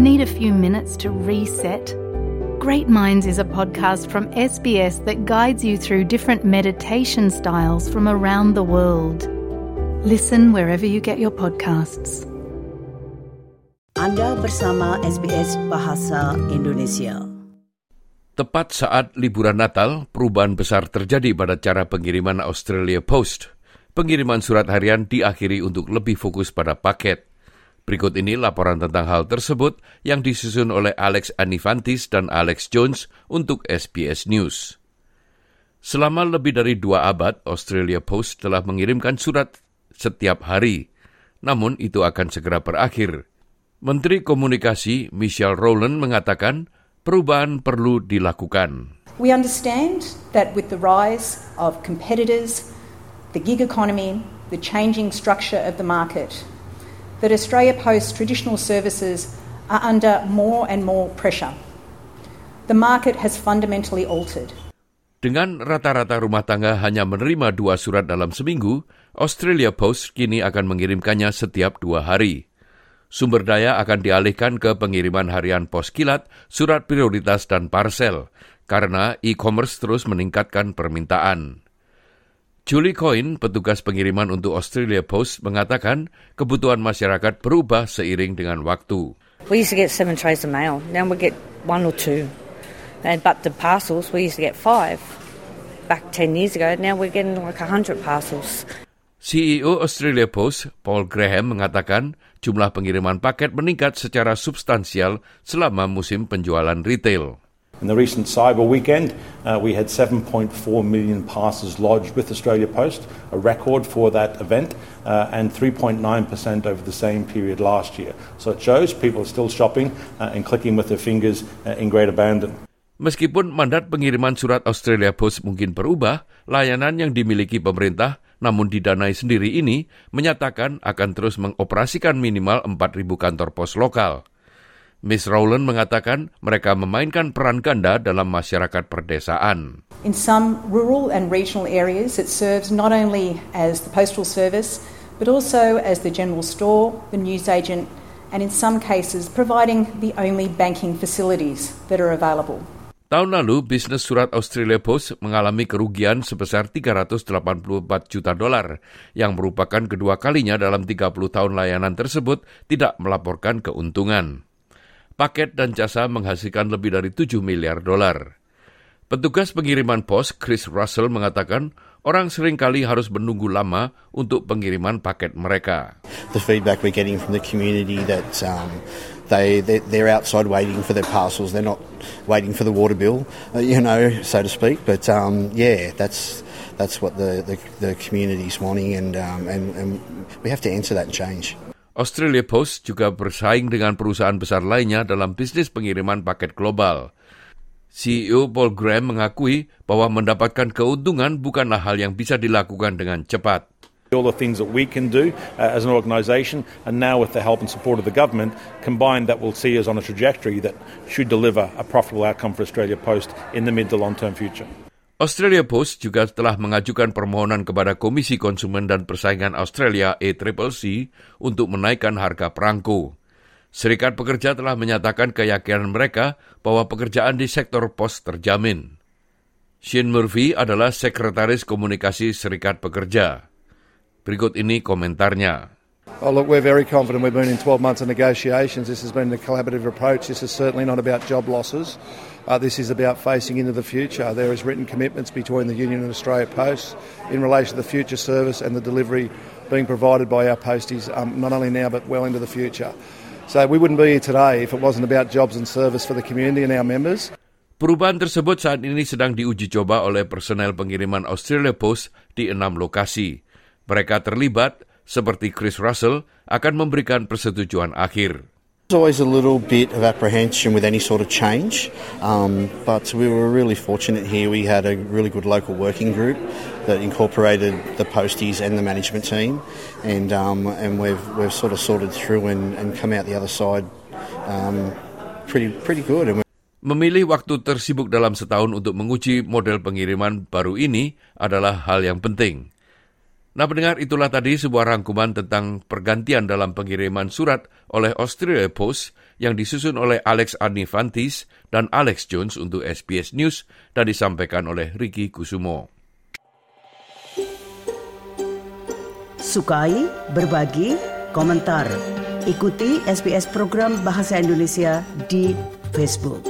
Need a few minutes to reset? Great Minds is a podcast from SBS that guides you through different meditation styles from around the world. Listen wherever you get your podcasts. Anda bersama SBS Bahasa Indonesia. Tepat saat liburan Natal, perubahan besar terjadi pada cara pengiriman Australia Post. Pengiriman surat harian diakhiri untuk lebih fokus pada paket. Berikut ini laporan tentang hal tersebut yang disusun oleh Alex Anifantis dan Alex Jones untuk SBS News. Selama lebih dari dua abad, Australia Post telah mengirimkan surat setiap hari. Namun itu akan segera berakhir. Menteri Komunikasi Michelle Rowland mengatakan perubahan perlu dilakukan. We understand that with the rise of competitors, the gig economy, the changing structure of the market, that Australia Post traditional services are under more and more pressure. The market has fundamentally altered. Dengan rata-rata rumah tangga hanya menerima dua surat dalam seminggu, Australia Post kini akan mengirimkannya setiap dua hari. Sumber daya akan dialihkan ke pengiriman harian pos kilat, surat prioritas dan parsel, karena e-commerce terus meningkatkan permintaan. Julie Coyne, petugas pengiriman untuk Australia Post, mengatakan kebutuhan masyarakat berubah seiring dengan waktu. We used to get seven trays of mail. Now we get one or two. And but the parcels we used to get five. Back ten years ago, now we're getting like a hundred parcels. CEO Australia Post, Paul Graham, mengatakan jumlah pengiriman paket meningkat secara substansial selama musim penjualan retail. In the recent cyber weekend, uh, we had 7.4 million lodged with Australia Post, a record for that event, uh, and 3.9% over the same period last year. So it shows people are still shopping uh, and clicking with their fingers uh, in great abandon. Meskipun mandat pengiriman surat Australia Post mungkin berubah, layanan yang dimiliki pemerintah namun didanai sendiri ini menyatakan akan terus mengoperasikan minimal 4.000 kantor pos lokal. Miss Rowland mengatakan mereka memainkan peran ganda dalam masyarakat perdesaan. In some rural and regional areas, it serves not only as the postal service, but also as the general store, the newsagent, and in some cases providing the only banking facilities that are available. Tahun lalu, bisnis surat Australia Post mengalami kerugian sebesar 384 juta dolar, yang merupakan kedua kalinya dalam 30 tahun layanan tersebut tidak melaporkan keuntungan. Paket dan jasa menghasilkan lebih dari 7 miliar dolar. Petugas pengiriman pos Chris Russell mengatakan orang sering kali harus menunggu lama untuk pengiriman paket mereka. the feedback we're getting from the community that um, they they're, outside waiting for their parcels. They're not waiting for the water bill, uh, you know, so to speak. But um, yeah, that's that's what the, the, the community's wanting, and, um, and and we have to answer that and change. Australia Post juga bersaing dengan perusahaan besar lainnya dalam bisnis pengiriman paket global. CEO Paul Graham mengakui bahwa mendapatkan keuntungan bukanlah hal yang bisa dilakukan dengan cepat. All the things that we can do uh, as an organisation, and now with the help and support of the government, combined that will see us on a trajectory that should deliver a profitable outcome for Australia Post in the mid to long term future. Australia Post juga telah mengajukan permohonan kepada Komisi Konsumen dan Persaingan Australia ACCC untuk menaikkan harga perangko. Serikat pekerja telah menyatakan keyakinan mereka bahwa pekerjaan di sektor pos terjamin. Shane Murphy adalah Sekretaris Komunikasi Serikat Pekerja. Berikut ini komentarnya. Oh, look, we're very confident. We've been in 12 months of negotiations. This has been a collaborative approach. This is certainly not about job losses. Uh, this is about facing into the future. There is written commitments between the Union and Australia Post in relation to the future service and the delivery being provided by our posties, um, not only now but well into the future. So we wouldn't be here today if it wasn't about jobs and service for the community and our members. Perubahan tersebut saat ini sedang diuji coba oleh personel pengiriman Australia Post di enam lokasi. Mereka terlibat, seperti Chris Russell, akan memberikan persetujuan akhir. There's always a little bit of apprehension with any sort of change, um, but we were really fortunate here. We had a really good local working group that incorporated the posties and the management team, and um, and we've we've sort of sorted through and, and come out the other side um, pretty pretty good. Memilih waktu tersibuk dalam setahun untuk menguji model pengiriman baru ini adalah hal yang penting. Nah pendengar itulah tadi sebuah rangkuman tentang pergantian dalam pengiriman surat oleh Australia Post yang disusun oleh Alex Anifantis dan Alex Jones untuk SBS News dan disampaikan oleh Ricky Kusumo. Sukai, berbagi, komentar. Ikuti SBS program Bahasa Indonesia di Facebook.